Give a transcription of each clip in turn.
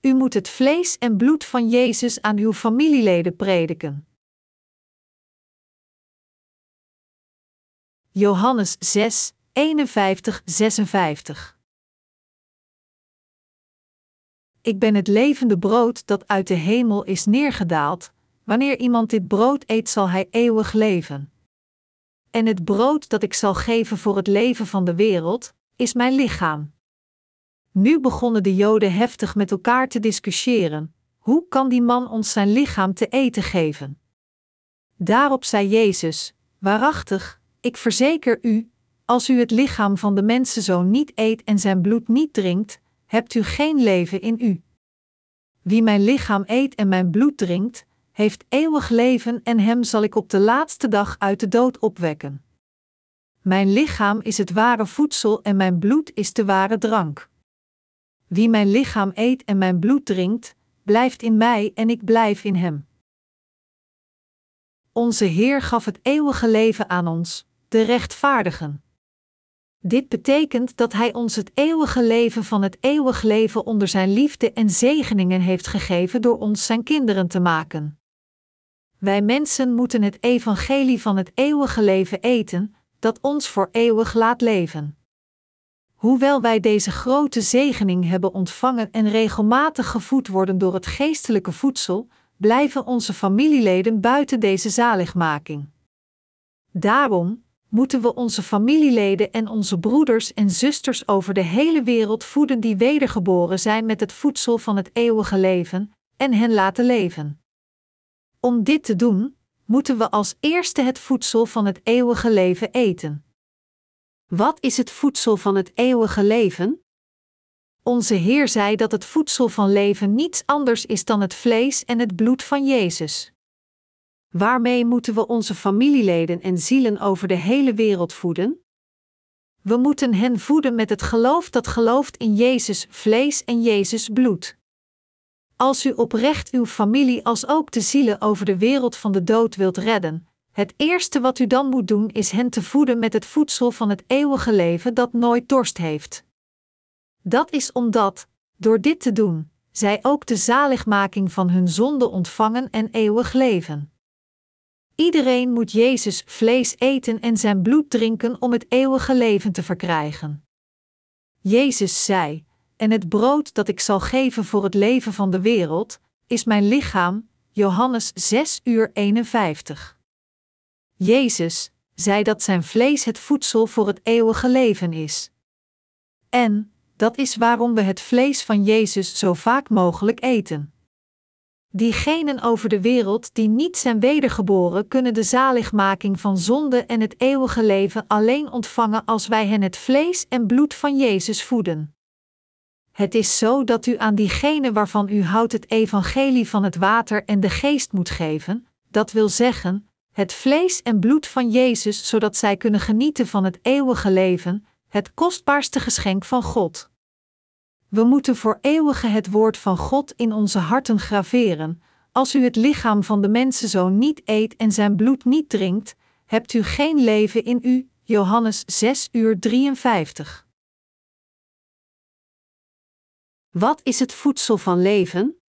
U moet het vlees en bloed van Jezus aan uw familieleden prediken. Johannes 6, 51, 56 Ik ben het levende brood dat uit de hemel is neergedaald. Wanneer iemand dit brood eet, zal hij eeuwig leven. En het brood dat ik zal geven voor het leven van de wereld, is mijn lichaam. Nu begonnen de Joden heftig met elkaar te discussiëren: hoe kan die man ons zijn lichaam te eten geven? Daarop zei Jezus: Waarachtig, ik verzeker u, als u het lichaam van de mensenzoon niet eet en zijn bloed niet drinkt, hebt u geen leven in u. Wie mijn lichaam eet en mijn bloed drinkt, heeft eeuwig leven en hem zal ik op de laatste dag uit de dood opwekken. Mijn lichaam is het ware voedsel en mijn bloed is de ware drank. Wie mijn lichaam eet en mijn bloed drinkt, blijft in mij en ik blijf in hem. Onze Heer gaf het eeuwige leven aan ons, de rechtvaardigen. Dit betekent dat Hij ons het eeuwige leven van het eeuwig leven onder Zijn liefde en zegeningen heeft gegeven door ons Zijn kinderen te maken. Wij mensen moeten het evangelie van het eeuwige leven eten, dat ons voor eeuwig laat leven. Hoewel wij deze grote zegening hebben ontvangen en regelmatig gevoed worden door het geestelijke voedsel, blijven onze familieleden buiten deze zaligmaking. Daarom moeten we onze familieleden en onze broeders en zusters over de hele wereld voeden die wedergeboren zijn met het voedsel van het eeuwige leven, en hen laten leven. Om dit te doen, moeten we als eerste het voedsel van het eeuwige leven eten. Wat is het voedsel van het eeuwige leven? Onze Heer zei dat het voedsel van leven niets anders is dan het vlees en het bloed van Jezus. Waarmee moeten we onze familieleden en zielen over de hele wereld voeden? We moeten hen voeden met het geloof dat gelooft in Jezus vlees en Jezus bloed. Als u oprecht uw familie als ook de zielen over de wereld van de dood wilt redden, het eerste wat u dan moet doen is hen te voeden met het voedsel van het eeuwige leven dat nooit dorst heeft. Dat is omdat, door dit te doen, zij ook de zaligmaking van hun zonde ontvangen en eeuwig leven. Iedereen moet Jezus vlees eten en zijn bloed drinken om het eeuwige leven te verkrijgen. Jezus zei: En het brood dat ik zal geven voor het leven van de wereld, is mijn lichaam. Johannes 6 uur 51. Jezus zei dat zijn vlees het voedsel voor het eeuwige leven is. En, dat is waarom we het vlees van Jezus zo vaak mogelijk eten. Diegenen over de wereld die niet zijn wedergeboren, kunnen de zaligmaking van zonde en het eeuwige leven alleen ontvangen als wij hen het vlees en bloed van Jezus voeden. Het is zo dat u aan diegenen waarvan u houdt het evangelie van het water en de geest moet geven, dat wil zeggen, het vlees en bloed van Jezus, zodat zij kunnen genieten van het eeuwige leven, het kostbaarste geschenk van God. We moeten voor eeuwige het woord van God in onze harten graveren. Als u het lichaam van de mensenzoon niet eet en zijn bloed niet drinkt, hebt u geen leven in u. Johannes 6 uur 53. Wat is het voedsel van leven?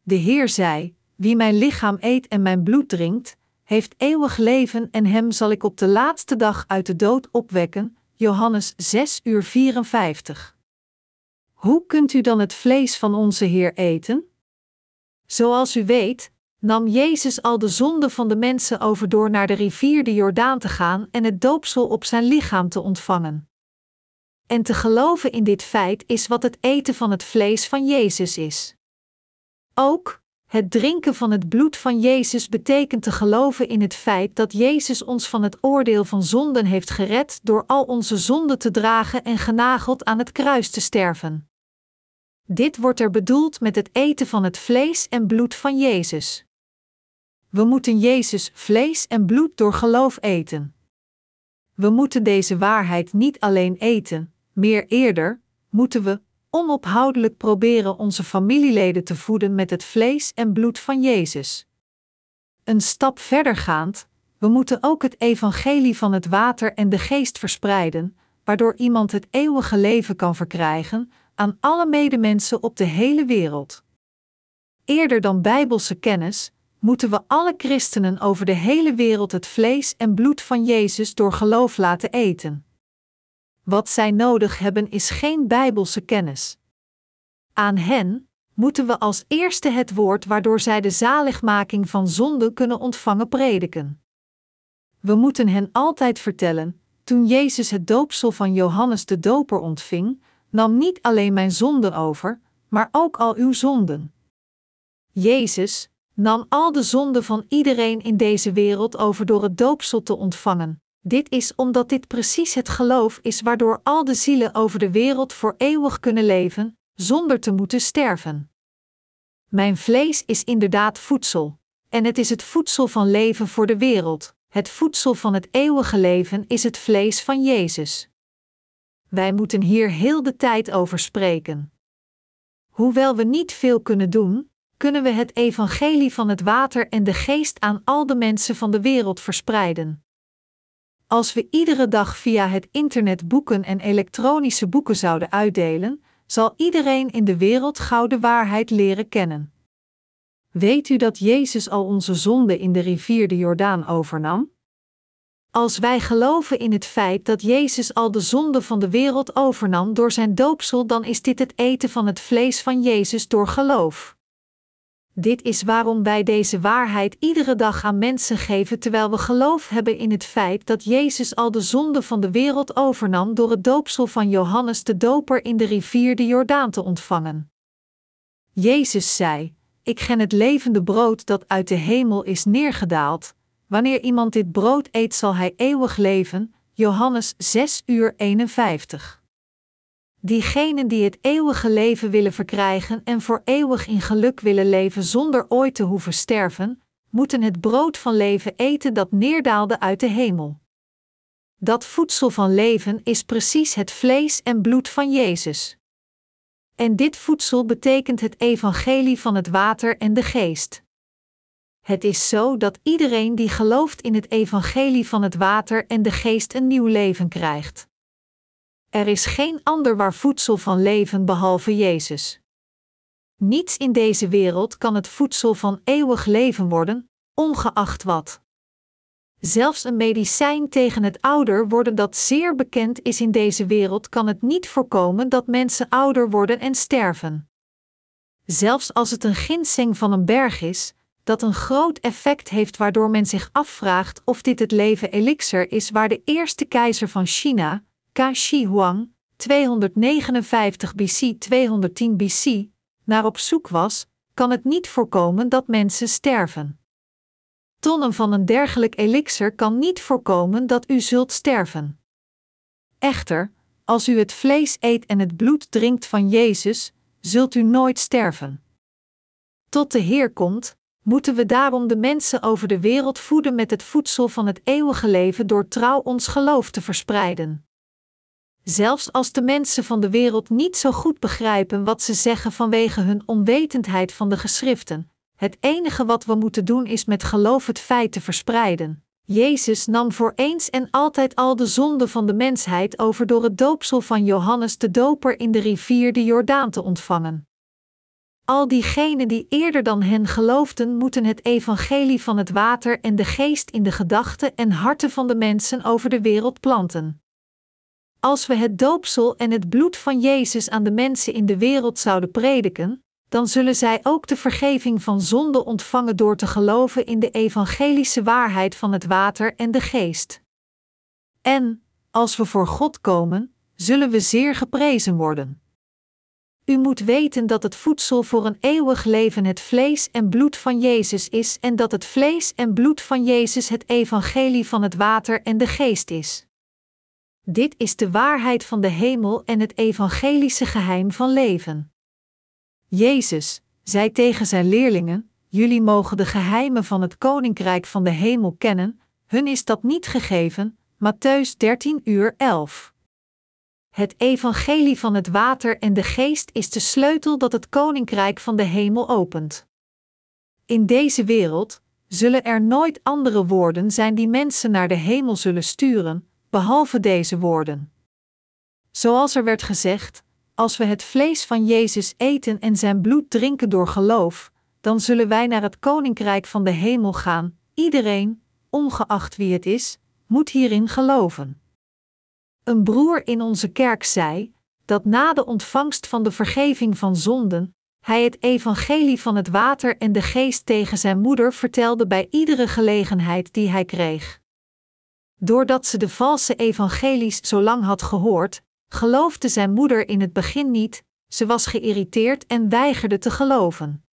De Heer zei: Wie mijn lichaam eet en mijn bloed drinkt, heeft eeuwig leven en hem zal ik op de laatste dag uit de dood opwekken. Johannes 6 uur 54. Hoe kunt u dan het vlees van onze Heer eten? Zoals u weet, nam Jezus al de zonde van de mensen over door naar de rivier de Jordaan te gaan en het doopsel op zijn lichaam te ontvangen. En te geloven in dit feit is wat het eten van het vlees van Jezus is. Ook, het drinken van het bloed van Jezus betekent te geloven in het feit dat Jezus ons van het oordeel van zonden heeft gered door al onze zonden te dragen en genageld aan het kruis te sterven. Dit wordt er bedoeld met het eten van het vlees en bloed van Jezus. We moeten Jezus vlees en bloed door geloof eten. We moeten deze waarheid niet alleen eten, meer eerder moeten we, onophoudelijk proberen onze familieleden te voeden met het vlees en bloed van Jezus. Een stap verder gaand, we moeten ook het evangelie van het water en de geest verspreiden, waardoor iemand het eeuwige leven kan verkrijgen, aan alle medemensen op de hele wereld. Eerder dan bijbelse kennis, moeten we alle christenen over de hele wereld het vlees en bloed van Jezus door geloof laten eten. Wat zij nodig hebben is geen bijbelse kennis. Aan hen moeten we als eerste het woord waardoor zij de zaligmaking van zonde kunnen ontvangen prediken. We moeten hen altijd vertellen: toen Jezus het doopsel van Johannes de Doper ontving, nam niet alleen mijn zonden over, maar ook al uw zonden. Jezus nam al de zonden van iedereen in deze wereld over door het doopsel te ontvangen. Dit is omdat dit precies het geloof is waardoor al de zielen over de wereld voor eeuwig kunnen leven, zonder te moeten sterven. Mijn vlees is inderdaad voedsel, en het is het voedsel van leven voor de wereld. Het voedsel van het eeuwige leven is het vlees van Jezus. Wij moeten hier heel de tijd over spreken. Hoewel we niet veel kunnen doen, kunnen we het evangelie van het water en de geest aan al de mensen van de wereld verspreiden. Als we iedere dag via het internet boeken en elektronische boeken zouden uitdelen, zal iedereen in de wereld gauw de waarheid leren kennen. Weet u dat Jezus al onze zonden in de rivier de Jordaan overnam? Als wij geloven in het feit dat Jezus al de zonde van de wereld overnam door zijn doopsel, dan is dit het eten van het vlees van Jezus door geloof. Dit is waarom wij deze waarheid iedere dag aan mensen geven terwijl we geloof hebben in het feit dat Jezus al de zonde van de wereld overnam door het doopsel van Johannes de Doper in de rivier de Jordaan te ontvangen. Jezus zei: Ik gen het levende brood dat uit de hemel is neergedaald. Wanneer iemand dit brood eet, zal hij eeuwig leven. Johannes 6 uur 51. Diegenen die het eeuwige leven willen verkrijgen en voor eeuwig in geluk willen leven zonder ooit te hoeven sterven, moeten het brood van leven eten dat neerdaalde uit de hemel. Dat voedsel van leven is precies het vlees en bloed van Jezus. En dit voedsel betekent het evangelie van het water en de geest. Het is zo dat iedereen die gelooft in het evangelie van het water en de geest een nieuw leven krijgt. Er is geen ander waar voedsel van leven behalve Jezus. Niets in deze wereld kan het voedsel van eeuwig leven worden, ongeacht wat. Zelfs een medicijn tegen het ouder worden dat zeer bekend is in deze wereld kan het niet voorkomen dat mensen ouder worden en sterven. Zelfs als het een ginseng van een berg is, dat een groot effect heeft waardoor men zich afvraagt of dit het leven elixir is waar de eerste keizer van China, Shi Huang, 259 BC 210 BC, naar op zoek was, kan het niet voorkomen dat mensen sterven. Tonnen van een dergelijk elixir kan niet voorkomen dat u zult sterven. Echter, als u het vlees eet en het bloed drinkt van Jezus, zult u nooit sterven. Tot de Heer komt, moeten we daarom de mensen over de wereld voeden met het voedsel van het eeuwige leven door trouw ons geloof te verspreiden. Zelfs als de mensen van de wereld niet zo goed begrijpen wat ze zeggen vanwege hun onwetendheid van de geschriften, het enige wat we moeten doen is met geloof het feit te verspreiden. Jezus nam voor eens en altijd al de zonde van de mensheid over door het doopsel van Johannes de Doper in de rivier de Jordaan te ontvangen. Al diegenen die eerder dan hen geloofden, moeten het evangelie van het water en de geest in de gedachten en harten van de mensen over de wereld planten. Als we het doopsel en het bloed van Jezus aan de mensen in de wereld zouden prediken, dan zullen zij ook de vergeving van zonde ontvangen door te geloven in de evangelische waarheid van het water en de geest. En, als we voor God komen, zullen we zeer geprezen worden. U moet weten dat het voedsel voor een eeuwig leven het vlees en bloed van Jezus is en dat het vlees en bloed van Jezus het evangelie van het water en de geest is. Dit is de waarheid van de hemel en het evangelische geheim van leven. Jezus zei tegen zijn leerlingen: Jullie mogen de geheimen van het koninkrijk van de hemel kennen, hun is dat niet gegeven. Matthäus 13 uur 11. Het evangelie van het water en de geest is de sleutel dat het koninkrijk van de hemel opent. In deze wereld zullen er nooit andere woorden zijn die mensen naar de hemel zullen sturen, behalve deze woorden. Zoals er werd gezegd: als we het vlees van Jezus eten en zijn bloed drinken door geloof, dan zullen wij naar het koninkrijk van de hemel gaan. Iedereen, ongeacht wie het is, moet hierin geloven. Een broer in onze kerk zei dat na de ontvangst van de vergeving van zonden, hij het evangelie van het water en de geest tegen zijn moeder vertelde bij iedere gelegenheid die hij kreeg. Doordat ze de valse evangelies zo lang had gehoord, geloofde zijn moeder in het begin niet, ze was geïrriteerd en weigerde te geloven.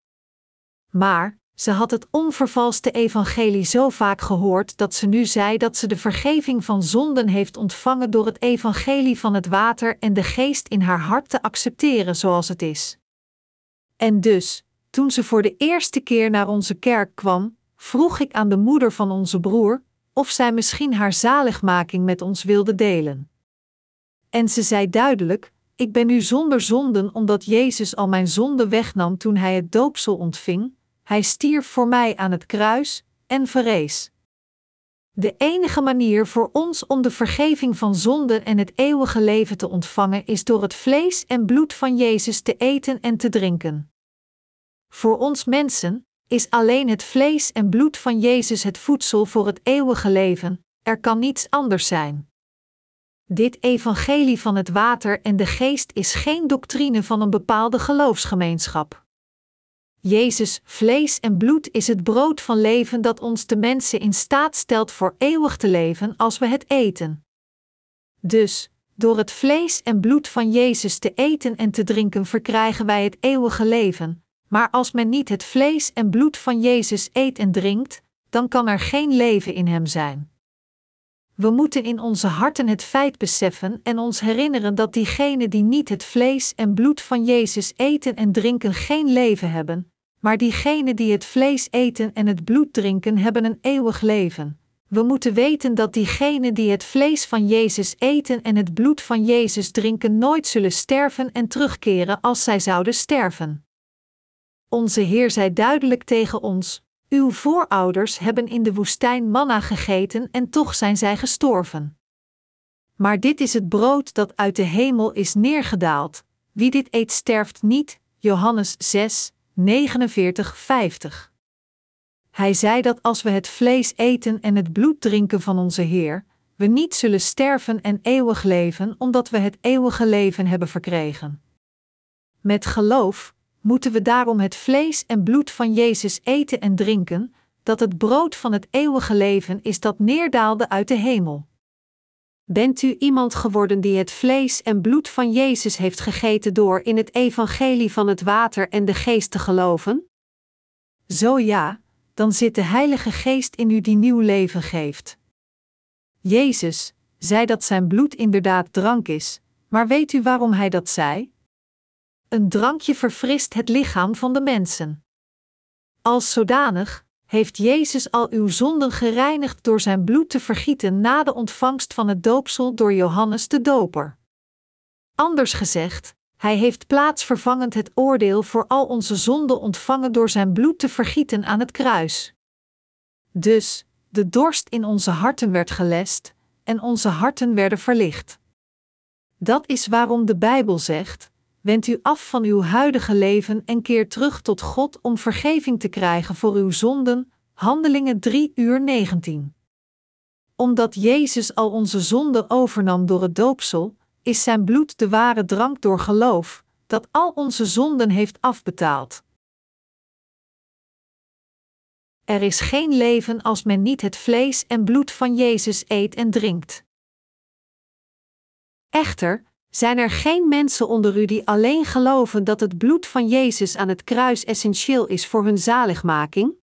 Maar, ze had het onvervalste evangelie zo vaak gehoord dat ze nu zei dat ze de vergeving van zonden heeft ontvangen door het evangelie van het water en de geest in haar hart te accepteren zoals het is. En dus, toen ze voor de eerste keer naar onze kerk kwam, vroeg ik aan de moeder van onze broer of zij misschien haar zaligmaking met ons wilde delen. En ze zei duidelijk: Ik ben nu zonder zonden omdat Jezus al mijn zonde wegnam toen hij het doopsel ontving. Hij stierf voor mij aan het kruis en verrees. De enige manier voor ons om de vergeving van zonden en het eeuwige leven te ontvangen is door het vlees en bloed van Jezus te eten en te drinken. Voor ons mensen is alleen het vlees en bloed van Jezus het voedsel voor het eeuwige leven, er kan niets anders zijn. Dit evangelie van het water en de geest is geen doctrine van een bepaalde geloofsgemeenschap. Jezus, vlees en bloed is het brood van leven dat ons de mensen in staat stelt voor eeuwig te leven als we het eten. Dus, door het vlees en bloed van Jezus te eten en te drinken verkrijgen wij het eeuwige leven, maar als men niet het vlees en bloed van Jezus eet en drinkt, dan kan er geen leven in hem zijn. We moeten in onze harten het feit beseffen en ons herinneren dat diegenen die niet het vlees en bloed van Jezus eten en drinken geen leven hebben, maar diegenen die het vlees eten en het bloed drinken hebben een eeuwig leven. We moeten weten dat diegenen die het vlees van Jezus eten en het bloed van Jezus drinken nooit zullen sterven en terugkeren als zij zouden sterven. Onze Heer zei duidelijk tegen ons: Uw voorouders hebben in de woestijn manna gegeten en toch zijn zij gestorven. Maar dit is het brood dat uit de hemel is neergedaald. Wie dit eet sterft niet. Johannes 6, 49, 50. Hij zei dat als we het vlees eten en het bloed drinken van onze Heer, we niet zullen sterven en eeuwig leven, omdat we het eeuwige leven hebben verkregen. Met geloof moeten we daarom het vlees en bloed van Jezus eten en drinken, dat het brood van het eeuwige leven is dat neerdaalde uit de hemel. Bent u iemand geworden die het vlees en bloed van Jezus heeft gegeten door in het evangelie van het water en de geest te geloven? Zo ja, dan zit de Heilige Geest in u die nieuw leven geeft. Jezus zei dat zijn bloed inderdaad drank is, maar weet u waarom hij dat zei? Een drankje verfrist het lichaam van de mensen. Als zodanig heeft Jezus al uw zonden gereinigd door zijn bloed te vergieten na de ontvangst van het doopsel door Johannes de Doper. Anders gezegd, hij heeft plaatsvervangend het oordeel voor al onze zonden ontvangen door zijn bloed te vergieten aan het kruis. Dus, de dorst in onze harten werd gelest en onze harten werden verlicht. Dat is waarom de Bijbel zegt: Wend u af van uw huidige leven en keer terug tot God om vergeving te krijgen voor uw zonden. Handelingen 3 uur 19. Omdat Jezus al onze zonden overnam door het doopsel, is zijn bloed de ware drank door geloof, dat al onze zonden heeft afbetaald. Er is geen leven als men niet het vlees en bloed van Jezus eet en drinkt. Echter, zijn er geen mensen onder u die alleen geloven dat het bloed van Jezus aan het kruis essentieel is voor hun zaligmaking?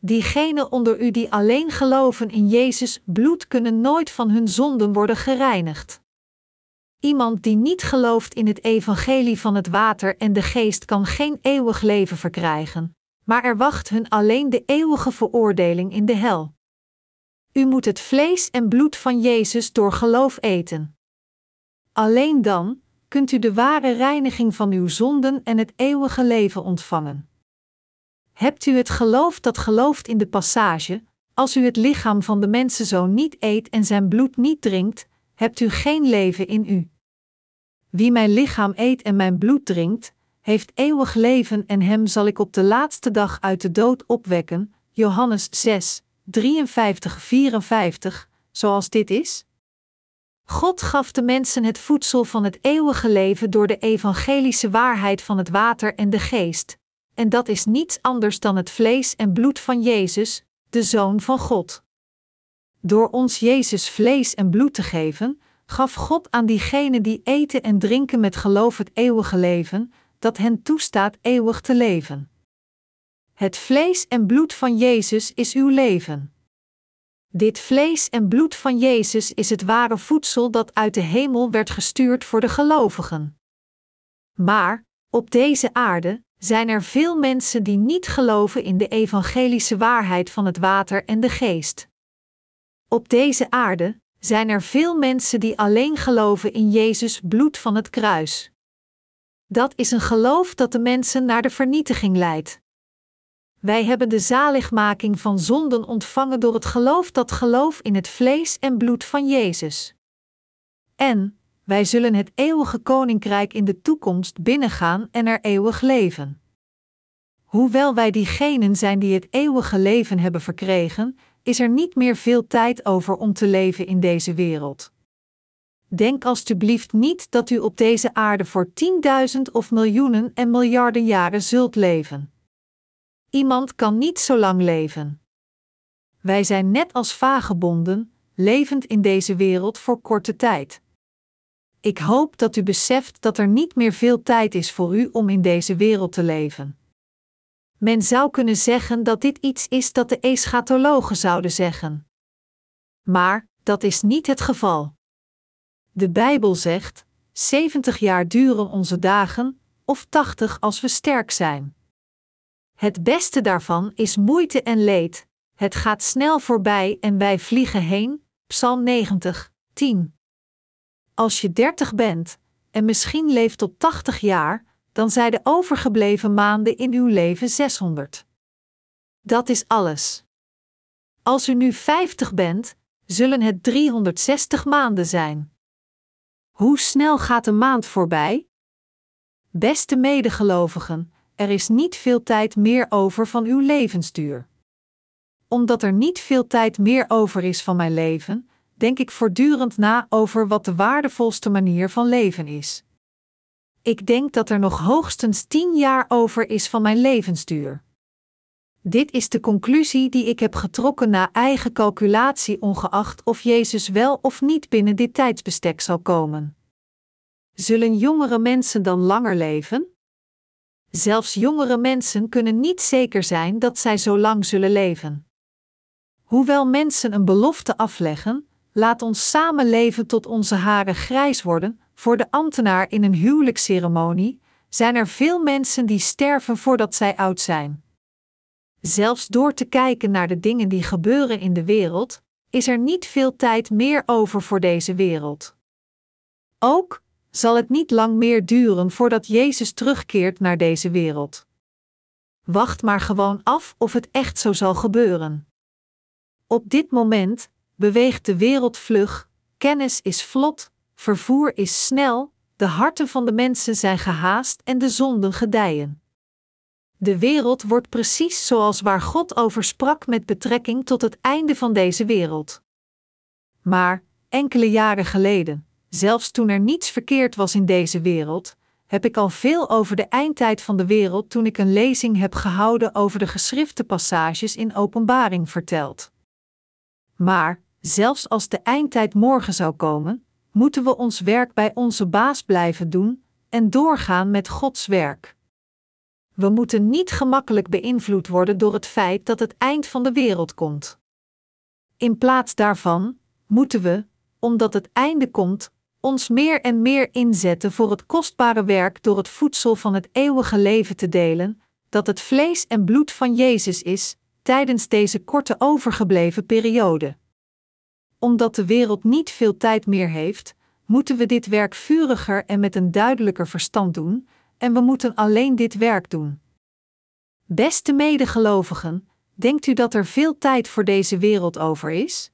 Diegenen onder u die alleen geloven in Jezus bloed kunnen nooit van hun zonden worden gereinigd. Iemand die niet gelooft in het evangelie van het water en de geest kan geen eeuwig leven verkrijgen, maar er wacht hun alleen de eeuwige veroordeling in de hel. U moet het vlees en bloed van Jezus door geloof eten. Alleen dan kunt u de ware reiniging van uw zonden en het eeuwige leven ontvangen. Hebt u het geloof dat gelooft in de passage: Als u het lichaam van de mensenzoon niet eet en zijn bloed niet drinkt, hebt u geen leven in u. Wie mijn lichaam eet en mijn bloed drinkt, heeft eeuwig leven en hem zal ik op de laatste dag uit de dood opwekken. Johannes 6, 53-54, zoals dit is? God gaf de mensen het voedsel van het eeuwige leven door de evangelische waarheid van het water en de geest, en dat is niets anders dan het vlees en bloed van Jezus, de Zoon van God. Door ons Jezus vlees en bloed te geven, gaf God aan diegenen die eten en drinken met geloof het eeuwige leven, dat hen toestaat eeuwig te leven. Het vlees en bloed van Jezus is uw leven. Dit vlees en bloed van Jezus is het ware voedsel dat uit de hemel werd gestuurd voor de gelovigen. Maar, op deze aarde, zijn er veel mensen die niet geloven in de evangelische waarheid van het water en de geest. Op deze aarde zijn er veel mensen die alleen geloven in Jezus bloed van het kruis. Dat is een geloof dat de mensen naar de vernietiging leidt. Wij hebben de zaligmaking van zonden ontvangen door het geloof dat geloof in het vlees en bloed van Jezus. En wij zullen het eeuwige koninkrijk in de toekomst binnengaan en er eeuwig leven. Hoewel wij diegenen zijn die het eeuwige leven hebben verkregen, is er niet meer veel tijd over om te leven in deze wereld. Denk alstublieft niet dat u op deze aarde voor tienduizend of miljoenen en miljarden jaren zult leven. Iemand kan niet zo lang leven. Wij zijn net als vagebonden, levend in deze wereld voor korte tijd. Ik hoop dat u beseft dat er niet meer veel tijd is voor u om in deze wereld te leven. Men zou kunnen zeggen dat dit iets is dat de eschatologen zouden zeggen. Maar dat is niet het geval. De Bijbel zegt: 70 jaar duren onze dagen, of 80 als we sterk zijn. Het beste daarvan is moeite en leed. Het gaat snel voorbij en wij vliegen heen. Psalm 90, 10. Als je 30 bent en misschien leeft tot 80 jaar, dan zijn de overgebleven maanden in uw leven 600. Dat is alles. Als u nu 50 bent, zullen het 360 maanden zijn. Hoe snel gaat een maand voorbij? Beste medegelovigen, er is niet veel tijd meer over van uw levensduur. Omdat er niet veel tijd meer over is van mijn leven, denk ik voortdurend na over wat de waardevolste manier van leven is. Ik denk dat er nog hoogstens tien jaar over is van mijn levensduur. Dit is de conclusie die ik heb getrokken na eigen calculatie, ongeacht of Jezus wel of niet binnen dit tijdsbestek zal komen. Zullen jongere mensen dan langer leven? Zelfs jongere mensen kunnen niet zeker zijn dat zij zo lang zullen leven. Hoewel mensen een belofte afleggen, laat ons samen leven tot onze haren grijs worden, voor de ambtenaar in een huwelijksceremonie, zijn er veel mensen die sterven voordat zij oud zijn. Zelfs door te kijken naar de dingen die gebeuren in de wereld, is er niet veel tijd meer over voor deze wereld. Ook zal het niet lang meer duren voordat Jezus terugkeert naar deze wereld. Wacht maar gewoon af of het echt zo zal gebeuren. Op dit moment beweegt de wereld vlug, kennis is vlot, vervoer is snel, de harten van de mensen zijn gehaast en de zonden gedijen. De wereld wordt precies zoals waar God over sprak met betrekking tot het einde van deze wereld. Maar, enkele jaren geleden, zelfs toen er niets verkeerd was in deze wereld, heb ik al veel over de eindtijd van de wereld toen ik een lezing heb gehouden over de geschrifte passages in Openbaring verteld. Maar, zelfs als de eindtijd morgen zou komen, moeten we ons werk bij onze baas blijven doen en doorgaan met Gods werk. We moeten niet gemakkelijk beïnvloed worden door het feit dat het eind van de wereld komt. In plaats daarvan moeten we, omdat het einde komt, ons meer en meer inzetten voor het kostbare werk door het voedsel van het eeuwige leven te delen, dat het vlees en bloed van Jezus is, tijdens deze korte overgebleven periode omdat de wereld niet veel tijd meer heeft, moeten we dit werk vuriger en met een duidelijker verstand doen, en we moeten alleen dit werk doen. Beste medegelovigen, denkt u dat er veel tijd voor deze wereld over is?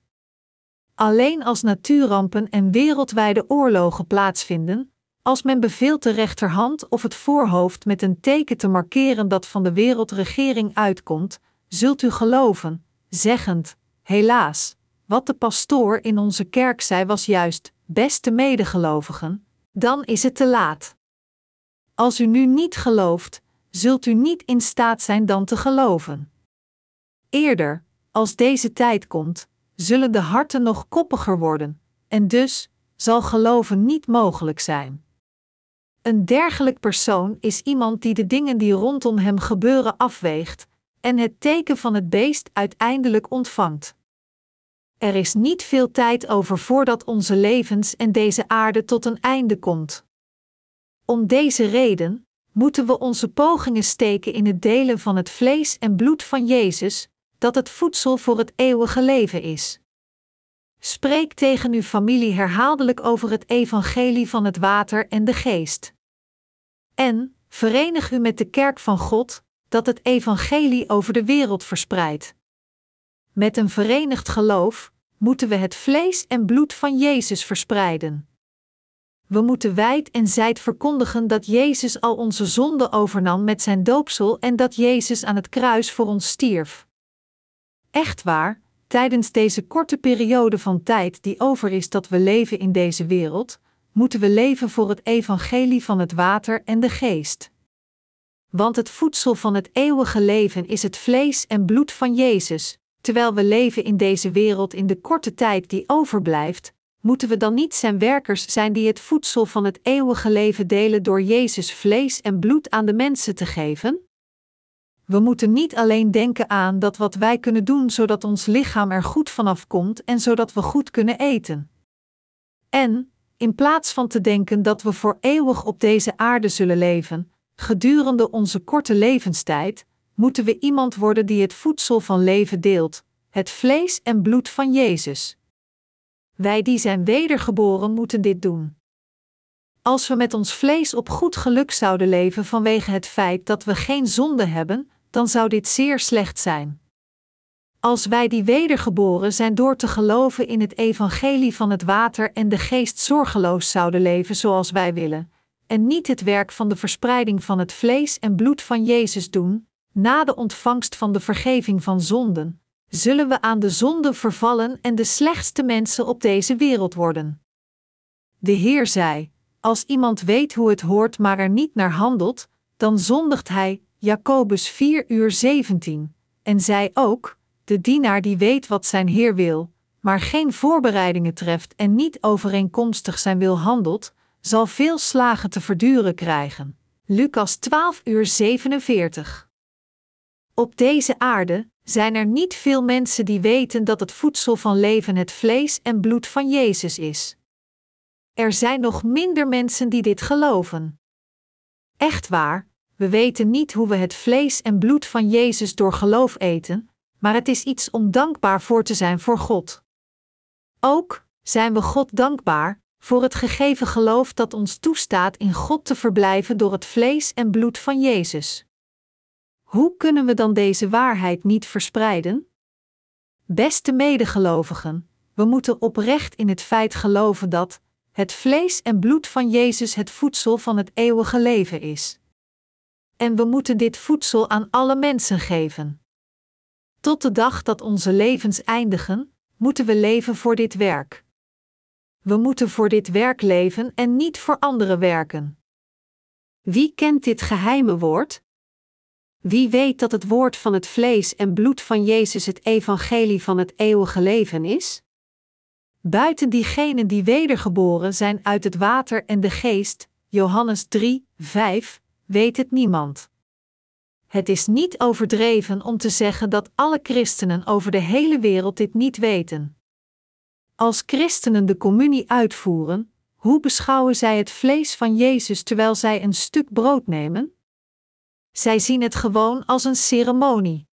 Alleen als natuurrampen en wereldwijde oorlogen plaatsvinden, Als men beveelt de rechterhand of het voorhoofd met een teken te markeren dat van de wereldregering uitkomt, zult u geloven, zeggend: Helaas, wat de pastoor in onze kerk zei was juist, beste medegelovigen, dan is het te laat. Als u nu niet gelooft, zult u niet in staat zijn dan te geloven. Eerder, als deze tijd komt, zullen de harten nog koppiger worden, en dus zal geloven niet mogelijk zijn. Een dergelijk persoon is iemand die de dingen die rondom hem gebeuren afweegt en het teken van het beest uiteindelijk ontvangt. Er is niet veel tijd over voordat onze levens en deze aarde tot een einde komt. Om deze reden moeten we onze pogingen steken in het delen van het vlees en bloed van Jezus, dat het voedsel voor het eeuwige leven is. Spreek tegen uw familie herhaaldelijk over het evangelie van het water en de geest. En verenig u met de kerk van God, dat het evangelie over de wereld verspreidt. Met een verenigd geloof moeten we het vlees en bloed van Jezus verspreiden. We moeten wijd en zijd verkondigen dat Jezus al onze zonden overnam met zijn doopsel en dat Jezus aan het kruis voor ons stierf. Echt waar, tijdens deze korte periode van tijd die over is dat we leven in deze wereld, moeten we leven voor het evangelie van het water en de geest. Want het voedsel van het eeuwige leven is het vlees en bloed van Jezus, terwijl we leven in deze wereld in de korte tijd die overblijft, moeten we dan niet zijn werkers zijn die het voedsel van het eeuwige leven delen door Jezus vlees en bloed aan de mensen te geven? We moeten niet alleen denken aan dat wat wij kunnen doen zodat ons lichaam er goed vanaf komt en zodat we goed kunnen eten. En, in plaats van te denken dat we voor eeuwig op deze aarde zullen leven, gedurende onze korte levenstijd, moeten we iemand worden die het voedsel van leven deelt, het vlees en bloed van Jezus. Wij die zijn wedergeboren moeten dit doen. Als we met ons vlees op goed geluk zouden leven vanwege het feit dat we geen zonde hebben, dan zou dit zeer slecht zijn. Als wij die wedergeboren zijn door te geloven in het evangelie van het water en de geest zorgeloos zouden leven zoals wij willen, en niet het werk van de verspreiding van het vlees en bloed van Jezus doen, na de ontvangst van de vergeving van zonden, zullen we aan de zonde vervallen en de slechtste mensen op deze wereld worden. De Heer zei: Als iemand weet hoe het hoort, maar er niet naar handelt, dan zondigt hij, Jacobus 4 uur 17, en zei ook: De dienaar die weet wat zijn Heer wil, maar geen voorbereidingen treft en niet overeenkomstig zijn wil handelt, zal veel slagen te verduren krijgen. Lucas 12 uur 47. Op deze aarde zijn er niet veel mensen die weten dat het voedsel van leven het vlees en bloed van Jezus is. Er zijn nog minder mensen die dit geloven. Echt waar, we weten niet hoe we het vlees en bloed van Jezus door geloof eten, maar het is iets om dankbaar voor te zijn voor God. Ook zijn we God dankbaar voor het gegeven geloof dat ons toestaat in God te verblijven door het vlees en bloed van Jezus. Hoe kunnen we dan deze waarheid niet verspreiden? Beste medegelovigen, we moeten oprecht in het feit geloven dat het vlees en bloed van Jezus het voedsel van het eeuwige leven is. En we moeten dit voedsel aan alle mensen geven. Tot de dag dat onze levens eindigen, moeten we leven voor dit werk. We moeten voor dit werk leven en niet voor anderen werken. Wie kent dit geheime woord? Wie weet dat het woord van het vlees en bloed van Jezus het evangelie van het eeuwige leven is? Buiten diegenen die wedergeboren zijn uit het water en de geest, Johannes 3, 5, weet het niemand. Het is niet overdreven om te zeggen dat alle christenen over de hele wereld dit niet weten. Als christenen de communie uitvoeren, hoe beschouwen zij het vlees van Jezus terwijl zij een stuk brood nemen? Zij zien het gewoon als een ceremonie.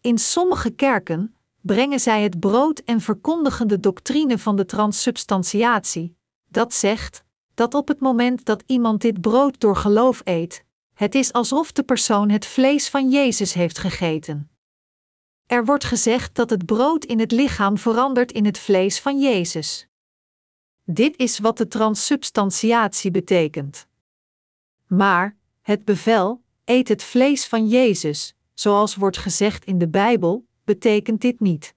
In sommige kerken brengen zij het brood en verkondigen de doctrine van de transsubstantiatie, dat zegt dat op het moment dat iemand dit brood door geloof eet, het is alsof de persoon het vlees van Jezus heeft gegeten. Er wordt gezegd dat het brood in het lichaam verandert in het vlees van Jezus. Dit is wat de transsubstantiatie betekent. Maar, het bevel, eet het vlees van Jezus, zoals wordt gezegd in de Bijbel, betekent dit niet.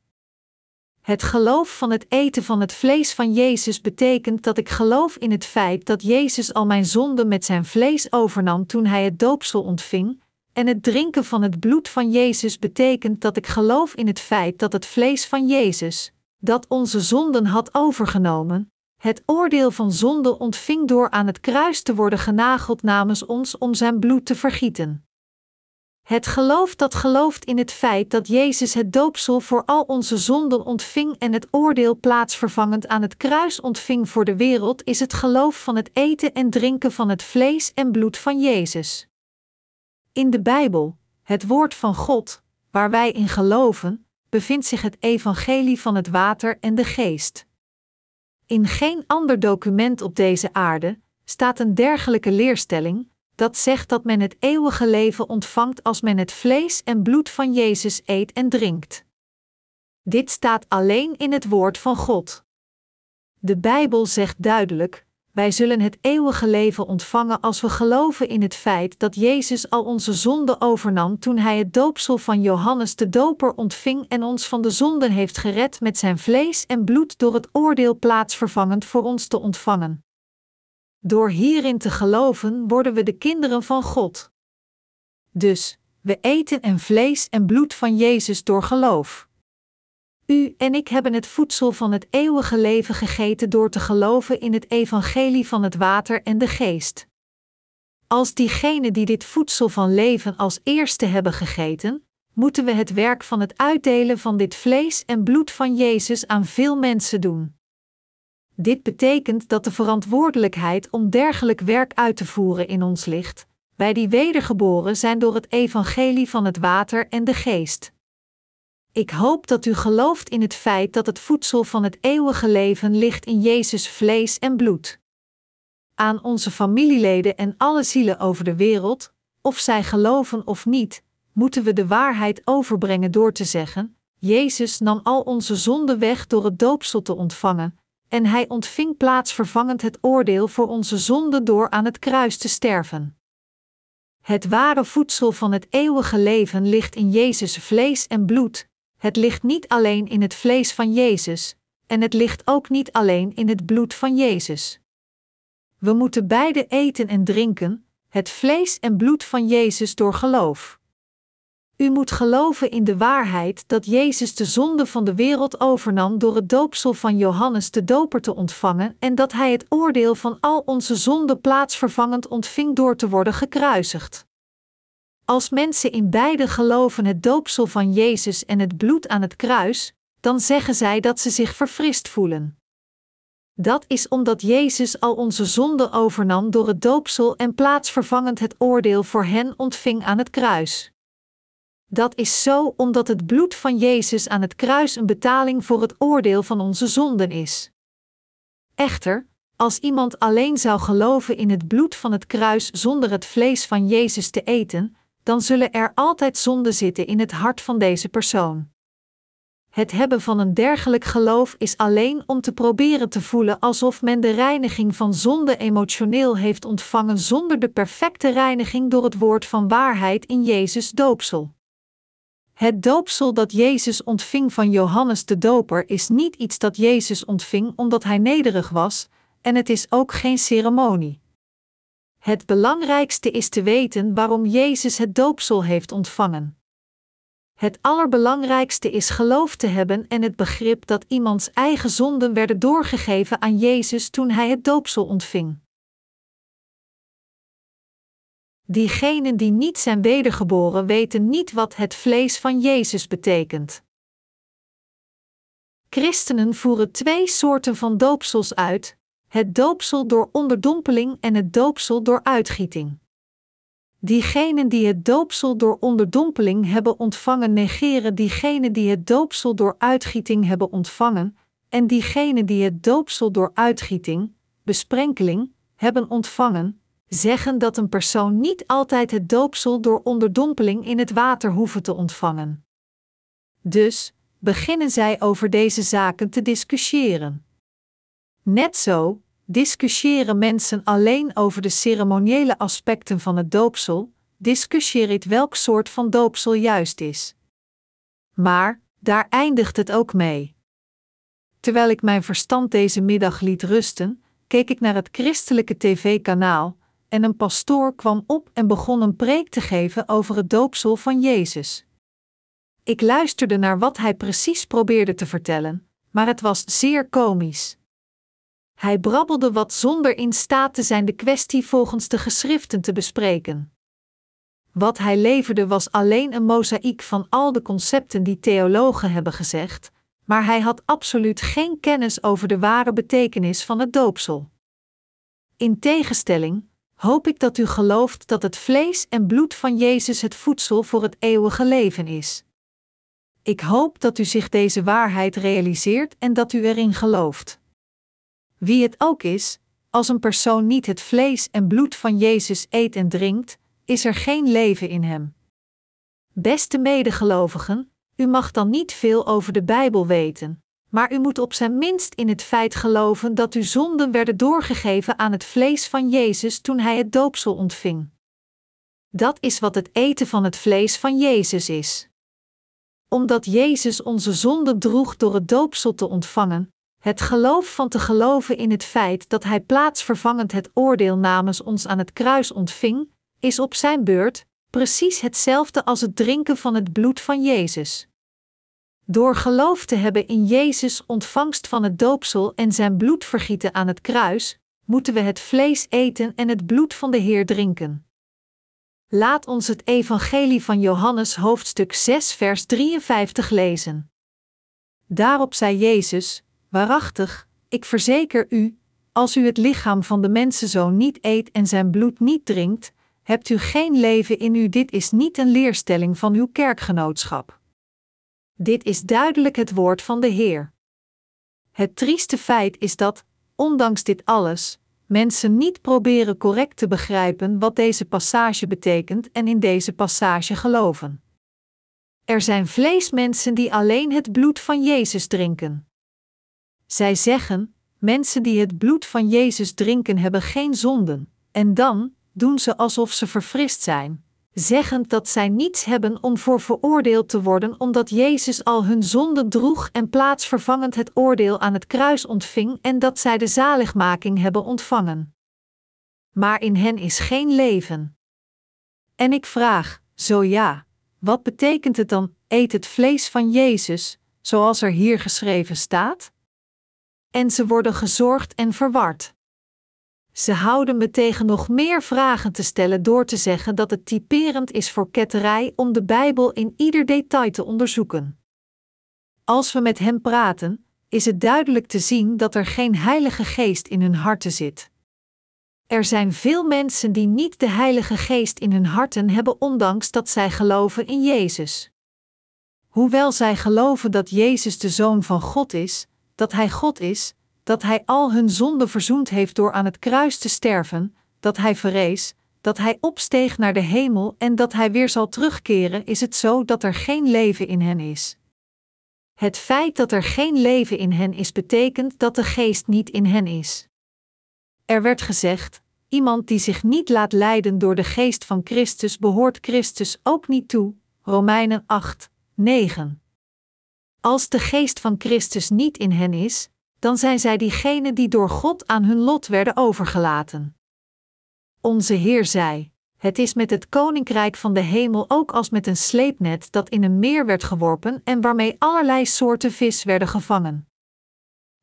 Het geloof van het eten van het vlees van Jezus betekent dat ik geloof in het feit dat Jezus al mijn zonden met zijn vlees overnam toen hij het doopsel ontving, en het drinken van het bloed van Jezus betekent dat ik geloof in het feit dat het vlees van Jezus, dat onze zonden had overgenomen, het oordeel van zonde ontving door aan het kruis te worden genageld namens ons om zijn bloed te vergieten. Het geloof dat gelooft in het feit dat Jezus het doopsel voor al onze zonden ontving en het oordeel plaatsvervangend aan het kruis ontving voor de wereld, is het geloof van het eten en drinken van het vlees en bloed van Jezus. In de Bijbel, het woord van God, waar wij in geloven, bevindt zich het evangelie van het water en de geest. In geen ander document op deze aarde staat een dergelijke leerstelling, dat zegt dat men het eeuwige leven ontvangt als men het vlees en bloed van Jezus eet en drinkt. Dit staat alleen in het woord van God. De Bijbel zegt duidelijk: wij zullen het eeuwige leven ontvangen als we geloven in het feit dat Jezus al onze zonden overnam toen hij het doopsel van Johannes de Doper ontving en ons van de zonden heeft gered met zijn vlees en bloed door het oordeel plaatsvervangend voor ons te ontvangen. Door hierin te geloven worden we de kinderen van God. Dus, we eten en vlees en bloed van Jezus door geloof. U en ik hebben het voedsel van het eeuwige leven gegeten door te geloven in het evangelie van het water en de geest. Als diegenen die dit voedsel van leven als eerste hebben gegeten, moeten we het werk van het uitdelen van dit vlees en bloed van Jezus aan veel mensen doen. Dit betekent dat de verantwoordelijkheid om dergelijk werk uit te voeren in ons ligt, wij die wedergeboren zijn door het evangelie van het water en de geest. Ik hoop dat u gelooft in het feit dat het voedsel van het eeuwige leven ligt in Jezus vlees en bloed. Aan onze familieleden en alle zielen over de wereld, of zij geloven of niet, moeten we de waarheid overbrengen door te zeggen: Jezus nam al onze zonden weg door het doopsel te ontvangen, en hij ontving plaatsvervangend het oordeel voor onze zonden door aan het kruis te sterven. Het ware voedsel van het eeuwige leven ligt in Jezus vlees en bloed, het ligt niet alleen in het vlees van Jezus, en het ligt ook niet alleen in het bloed van Jezus. We moeten beide eten en drinken, het vlees en bloed van Jezus door geloof. U moet geloven in de waarheid dat Jezus de zonde van de wereld overnam door het doopsel van Johannes de Doper te ontvangen en dat Hij het oordeel van al onze zonden plaatsvervangend ontving door te worden gekruisigd. Als mensen in beide geloven het doopsel van Jezus en het bloed aan het kruis, dan zeggen zij dat ze zich verfrist voelen. Dat is omdat Jezus al onze zonden overnam door het doopsel en plaatsvervangend het oordeel voor hen ontving aan het kruis. Dat is zo omdat het bloed van Jezus aan het kruis een betaling voor het oordeel van onze zonden is. Echter, als iemand alleen zou geloven in het bloed van het kruis zonder het vlees van Jezus te eten, dan zullen er altijd zonden zitten in het hart van deze persoon. Het hebben van een dergelijk geloof is alleen om te proberen te voelen alsof men de reiniging van zonde emotioneel heeft ontvangen zonder de perfecte reiniging door het woord van waarheid in Jezus doopsel. Het doopsel dat Jezus ontving van Johannes de Doper is niet iets dat Jezus ontving omdat hij nederig was, en het is ook geen ceremonie. Het belangrijkste is te weten waarom Jezus het doopsel heeft ontvangen. Het allerbelangrijkste is geloof te hebben en het begrip dat iemands eigen zonden werden doorgegeven aan Jezus toen hij het doopsel ontving. Diegenen die niet zijn wedergeboren weten niet wat het vlees van Jezus betekent. Christenen voeren twee soorten van doopsels uit: het doopsel door onderdompeling en het doopsel door uitgieting. Diegenen die het doopsel door onderdompeling hebben ontvangen negeren diegenen die het doopsel door uitgieting hebben ontvangen, en diegenen die het doopsel door uitgieting, besprenkeling, hebben ontvangen, zeggen dat een persoon niet altijd het doopsel door onderdompeling in het water hoeven te ontvangen. Dus beginnen zij over deze zaken te discussiëren. Net zo discussiëren mensen alleen over de ceremoniële aspecten van het doopsel, discussieert welk soort van doopsel juist is. Maar daar eindigt het ook mee. Terwijl ik mijn verstand deze middag liet rusten, keek ik naar het christelijke tv-kanaal en een pastoor kwam op en begon een preek te geven over het doopsel van Jezus. Ik luisterde naar wat hij precies probeerde te vertellen, maar het was zeer komisch. Hij brabbelde wat zonder in staat te zijn de kwestie volgens de geschriften te bespreken. Wat hij leverde was alleen een mozaïek van al de concepten die theologen hebben gezegd, maar hij had absoluut geen kennis over de ware betekenis van het doopsel. In tegenstelling, hoop ik dat u gelooft dat het vlees en bloed van Jezus het voedsel voor het eeuwige leven is. Ik hoop dat u zich deze waarheid realiseert en dat u erin gelooft. Wie het ook is, als een persoon niet het vlees en bloed van Jezus eet en drinkt, is er geen leven in hem. Beste medegelovigen, u mag dan niet veel over de Bijbel weten, maar u moet op zijn minst in het feit geloven dat uw zonden werden doorgegeven aan het vlees van Jezus toen hij het doopsel ontving. Dat is wat het eten van het vlees van Jezus is. Omdat Jezus onze zonden droeg door het doopsel te ontvangen, het geloof van te geloven in het feit dat Hij plaatsvervangend het oordeel namens ons aan het kruis ontving, is op zijn beurt precies hetzelfde als het drinken van het bloed van Jezus. Door geloof te hebben in Jezus' ontvangst van het doopsel en zijn bloed vergieten aan het kruis, moeten we het vlees eten en het bloed van de Heer drinken. Laat ons het Evangelie van Johannes hoofdstuk 6 vers 53 lezen. Daarop zei Jezus: Waarachtig, ik verzeker u, als u het lichaam van de mensenzoon niet eet en zijn bloed niet drinkt, hebt u geen leven in u. Dit is niet een leerstelling van uw kerkgenootschap. Dit is duidelijk het woord van de Heer. Het trieste feit is dat, ondanks dit alles, mensen niet proberen correct te begrijpen wat deze passage betekent en in deze passage geloven. Er zijn vleesmensen die alleen het bloed van Jezus drinken. Zij zeggen: mensen die het bloed van Jezus drinken hebben geen zonden, en dan doen ze alsof ze verfrist zijn, zeggend dat zij niets hebben om voor veroordeeld te worden omdat Jezus al hun zonden droeg en plaatsvervangend het oordeel aan het kruis ontving en dat zij de zaligmaking hebben ontvangen. Maar in hen is geen leven. En ik vraag, zo ja, wat betekent het dan, eet het vlees van Jezus, zoals er hier geschreven staat? En ze worden gezorgd en verward. Ze houden me tegen nog meer vragen te stellen door te zeggen dat het typerend is voor ketterij om de Bijbel in ieder detail te onderzoeken. Als we met hem praten, is het duidelijk te zien dat er geen Heilige Geest in hun harten zit. Er zijn veel mensen die niet de Heilige Geest in hun harten hebben, ondanks dat zij geloven in Jezus. Hoewel zij geloven dat Jezus de Zoon van God is, dat Hij God is, dat Hij al hun zonden verzoend heeft door aan het kruis te sterven, dat Hij verrees, dat Hij opsteeg naar de hemel en dat Hij weer zal terugkeren, is het zo dat er geen leven in hen is. Het feit dat er geen leven in hen is, betekent dat de geest niet in hen is. Er werd gezegd: iemand die zich niet laat leiden door de geest van Christus behoort Christus ook niet toe. Romeinen 8, 9. Als de geest van Christus niet in hen is, dan zijn zij diegenen die door God aan hun lot werden overgelaten. Onze Heer zei: Het is met het koninkrijk van de hemel ook als met een sleepnet dat in een meer werd geworpen en waarmee allerlei soorten vis werden gevangen.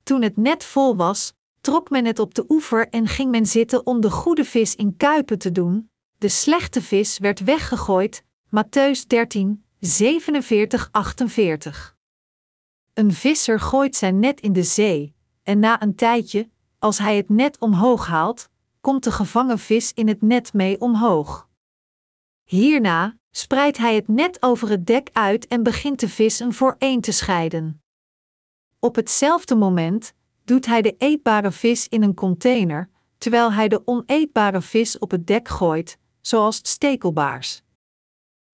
Toen het net vol was, trok men het op de oever en ging men zitten om de goede vis in kuipen te doen. De slechte vis werd weggegooid. Matthäus 13, 47, 48. Een visser gooit zijn net in de zee, en na een tijdje, als hij het net omhoog haalt, komt de gevangen vis in het net mee omhoog. Hierna spreidt hij het net over het dek uit en begint de vissen voor één te scheiden. Op hetzelfde moment doet hij de eetbare vis in een container, terwijl hij de oneetbare vis op het dek gooit, zoals stekelbaars.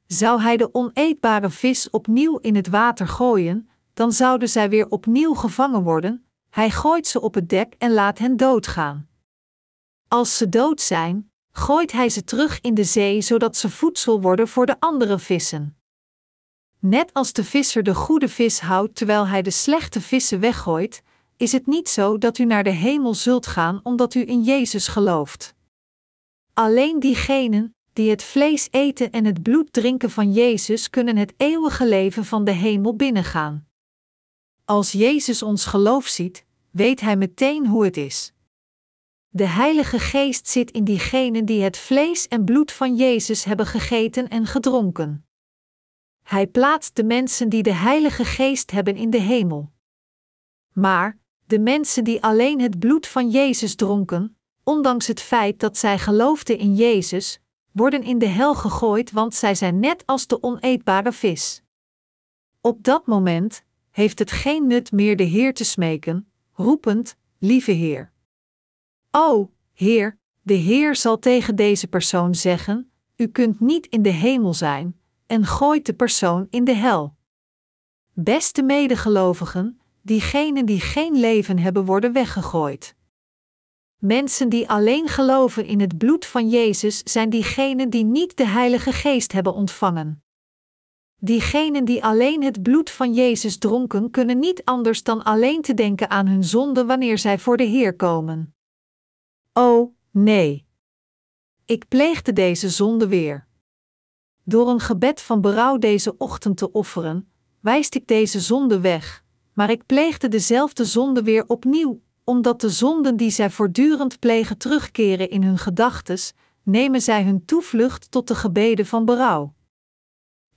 Zou hij de oneetbare vis opnieuw in het water gooien, dan zouden zij weer opnieuw gevangen worden, hij gooit ze op het dek en laat hen doodgaan. Als ze dood zijn, gooit hij ze terug in de zee zodat ze voedsel worden voor de andere vissen. Net als de visser de goede vis houdt terwijl hij de slechte vissen weggooit, is het niet zo dat u naar de hemel zult gaan omdat u in Jezus gelooft. Alleen diegenen die het vlees eten en het bloed drinken van Jezus kunnen het eeuwige leven van de hemel binnengaan. Als Jezus ons geloof ziet, weet hij meteen hoe het is. De Heilige Geest zit in diegenen die het vlees en bloed van Jezus hebben gegeten en gedronken. Hij plaatst de mensen die de Heilige Geest hebben in de hemel. Maar de mensen die alleen het bloed van Jezus dronken, ondanks het feit dat zij geloofden in Jezus, worden in de hel gegooid, want zij zijn net als de oneetbare vis. Op dat moment heeft het geen nut meer de Heer te smeken, roepend: Lieve Heer. O, Heer, de Heer zal tegen deze persoon zeggen: U kunt niet in de hemel zijn, en gooit de persoon in de hel. Beste medegelovigen, diegenen die geen leven hebben worden weggegooid. Mensen die alleen geloven in het bloed van Jezus zijn diegenen die niet de Heilige Geest hebben ontvangen. Diegenen die alleen het bloed van Jezus dronken, kunnen niet anders dan alleen te denken aan hun zonde wanneer zij voor de Heer komen. O, nee. Ik pleegde deze zonde weer. Door een gebed van berouw deze ochtend te offeren, wijst ik deze zonde weg, maar ik pleegde dezelfde zonde weer opnieuw, omdat de zonden die zij voortdurend plegen terugkeren in hun gedachtes, nemen zij hun toevlucht tot de gebeden van berouw.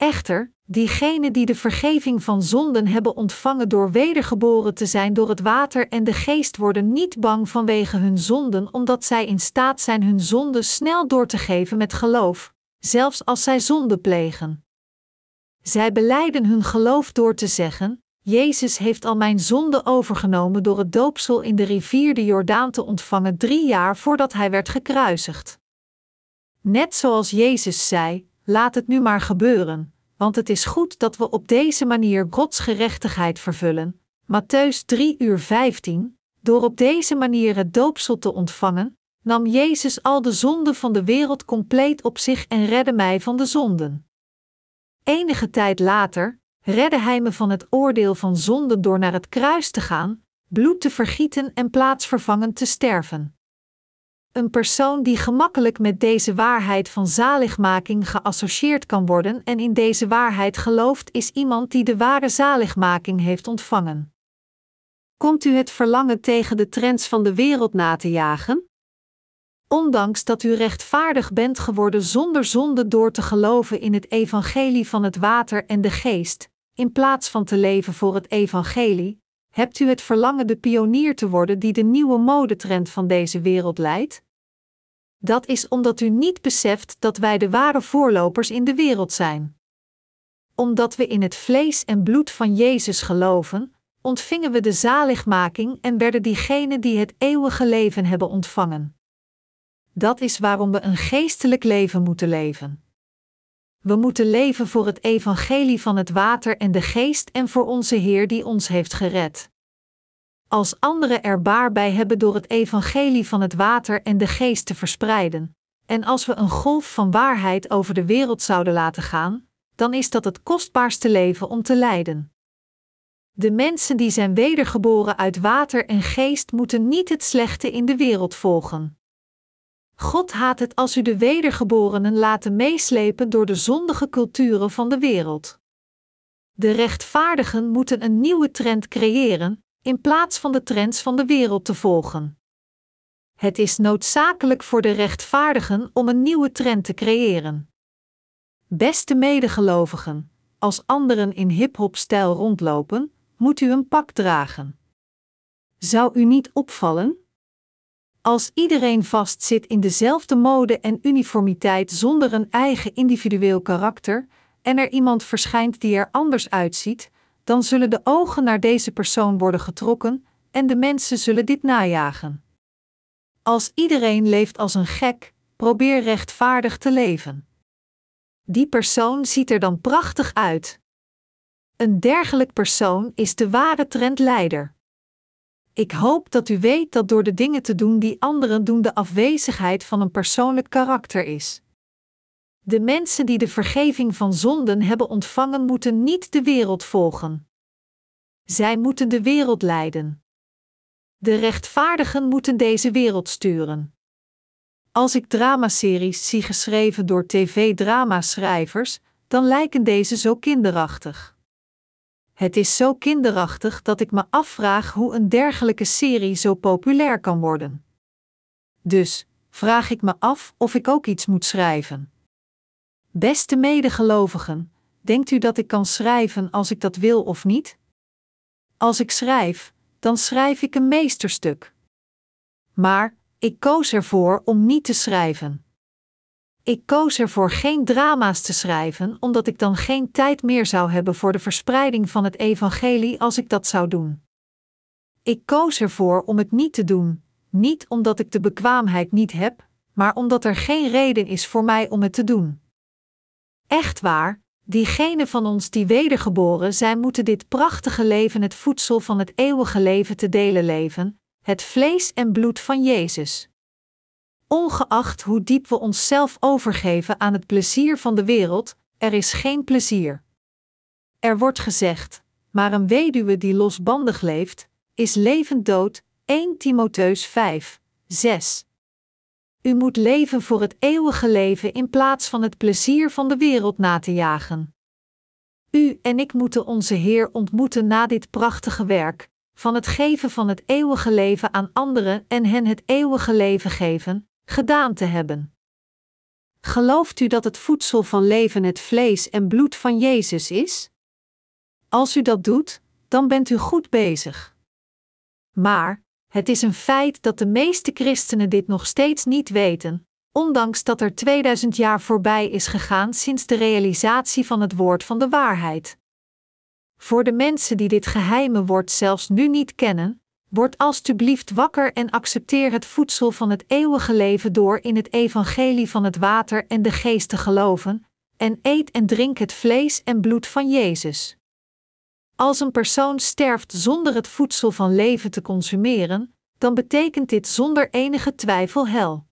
Echter, diegenen die de vergeving van zonden hebben ontvangen door wedergeboren te zijn door het water en de geest worden niet bang vanwege hun zonden, omdat zij in staat zijn hun zonden snel door te geven met geloof, zelfs als zij zonde plegen. Zij beleiden hun geloof door te zeggen: Jezus heeft al mijn zonde overgenomen door het doopsel in de rivier de Jordaan te ontvangen drie jaar voordat hij werd gekruisigd. Net zoals Jezus zei: Laat het nu maar gebeuren, want het is goed dat we op deze manier Gods gerechtigheid vervullen. Matthäus 3 uur 15. Door op deze manier het doopsel te ontvangen, nam Jezus al de zonden van de wereld compleet op zich en redde mij van de zonden. Enige tijd later redde Hij me van het oordeel van zonden door naar het kruis te gaan, bloed te vergieten en plaatsvervangend te sterven. Een persoon die gemakkelijk met deze waarheid van zaligmaking geassocieerd kan worden en in deze waarheid gelooft, is iemand die de ware zaligmaking heeft ontvangen. Komt u het verlangen tegen de trends van de wereld na te jagen? Ondanks dat u rechtvaardig bent geworden zonder zonde door te geloven in het evangelie van het water en de geest, in plaats van te leven voor het evangelie, hebt u het verlangen de pionier te worden die de nieuwe modetrend van deze wereld leidt? Dat is omdat u niet beseft dat wij de ware voorlopers in de wereld zijn. Omdat we in het vlees en bloed van Jezus geloven, ontvingen we de zaligmaking en werden diegenen die het eeuwige leven hebben ontvangen. Dat is waarom we een geestelijk leven moeten leven. We moeten leven voor het evangelie van het water en de geest en voor onze Heer die ons heeft gered. Als anderen er baar bij hebben door het evangelie van het water en de geest te verspreiden, en als we een golf van waarheid over de wereld zouden laten gaan, dan is dat het kostbaarste leven om te leiden. De mensen die zijn wedergeboren uit water en geest moeten niet het slechte in de wereld volgen. God haat het als u de wedergeborenen laten meeslepen door de zondige culturen van de wereld. De rechtvaardigen moeten een nieuwe trend creëren, in plaats van de trends van de wereld te volgen. Het is noodzakelijk voor de rechtvaardigen om een nieuwe trend te creëren. Beste medegelovigen, als anderen in hip-hop-stijl rondlopen, moet u een pak dragen. Zou u niet opvallen? Als iedereen vastzit in dezelfde mode en uniformiteit zonder een eigen individueel karakter, en er iemand verschijnt die er anders uitziet, dan zullen de ogen naar deze persoon worden getrokken en de mensen zullen dit najagen. Als iedereen leeft als een gek, probeer rechtvaardig te leven. Die persoon ziet er dan prachtig uit. Een dergelijk persoon is de ware trendleider. Ik hoop dat u weet dat door de dingen te doen die anderen doen de afwezigheid van een persoonlijk karakter is. De mensen die de vergeving van zonden hebben ontvangen, moeten niet de wereld volgen. Zij moeten de wereld leiden. De rechtvaardigen moeten deze wereld sturen. Als ik dramaseries zie geschreven door tv-dramaschrijvers, dan lijken deze zo kinderachtig. Het is zo kinderachtig dat ik me afvraag hoe een dergelijke serie zo populair kan worden. Dus vraag ik me af of ik ook iets moet schrijven. Beste medegelovigen, denkt u dat ik kan schrijven als ik dat wil of niet? Als ik schrijf, dan schrijf ik een meesterstuk. Maar ik koos ervoor om niet te schrijven. Ik koos ervoor geen drama's te schrijven, omdat ik dan geen tijd meer zou hebben voor de verspreiding van het evangelie als ik dat zou doen. Ik koos ervoor om het niet te doen, niet omdat ik de bekwaamheid niet heb, maar omdat er geen reden is voor mij om het te doen. Echt waar, diegenen van ons die wedergeboren zijn, moeten dit prachtige leven, het voedsel van het eeuwige leven te delen leven, het vlees en bloed van Jezus. Ongeacht hoe diep we onszelf overgeven aan het plezier van de wereld, er is geen plezier. Er wordt gezegd, maar een weduwe die losbandig leeft, is levend dood, 1 Timotheus 5, 6. U moet leven voor het eeuwige leven in plaats van het plezier van de wereld na te jagen. U en ik moeten onze Heer ontmoeten na dit prachtige werk, van het geven van het eeuwige leven aan anderen en hen het eeuwige leven geven, gedaan te hebben. Gelooft u dat het voedsel van leven het vlees en bloed van Jezus is? Als u dat doet, dan bent u goed bezig. Maar het is een feit dat de meeste christenen dit nog steeds niet weten, ondanks dat er 2000 jaar voorbij is gegaan sinds de realisatie van het woord van de waarheid. Voor de mensen die dit geheime woord zelfs nu niet kennen, word alstublieft wakker en accepteer het voedsel van het eeuwige leven door in het evangelie van het water en de geest te geloven, en eet en drink het vlees en bloed van Jezus. Als een persoon sterft zonder het voedsel van leven te consumeren, dan betekent dit zonder enige twijfel hel.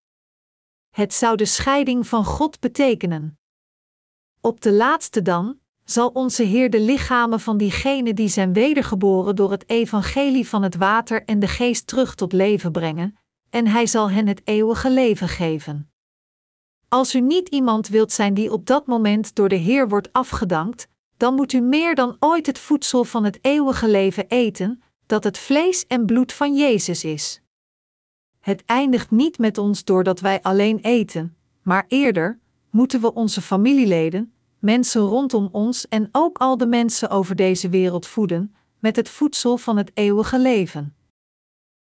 Het zou de scheiding van God betekenen. Op de laatste dan, zal onze Heer de lichamen van diegenen die zijn wedergeboren door het evangelie van het water en de geest terug tot leven brengen, en hij zal hen het eeuwige leven geven. Als u niet iemand wilt zijn die op dat moment door de Heer wordt afgedankt, dan moet u meer dan ooit het voedsel van het eeuwige leven eten, dat het vlees en bloed van Jezus is. Het eindigt niet met ons doordat wij alleen eten, maar eerder moeten we onze familieleden, mensen rondom ons en ook al de mensen over deze wereld voeden, met het voedsel van het eeuwige leven.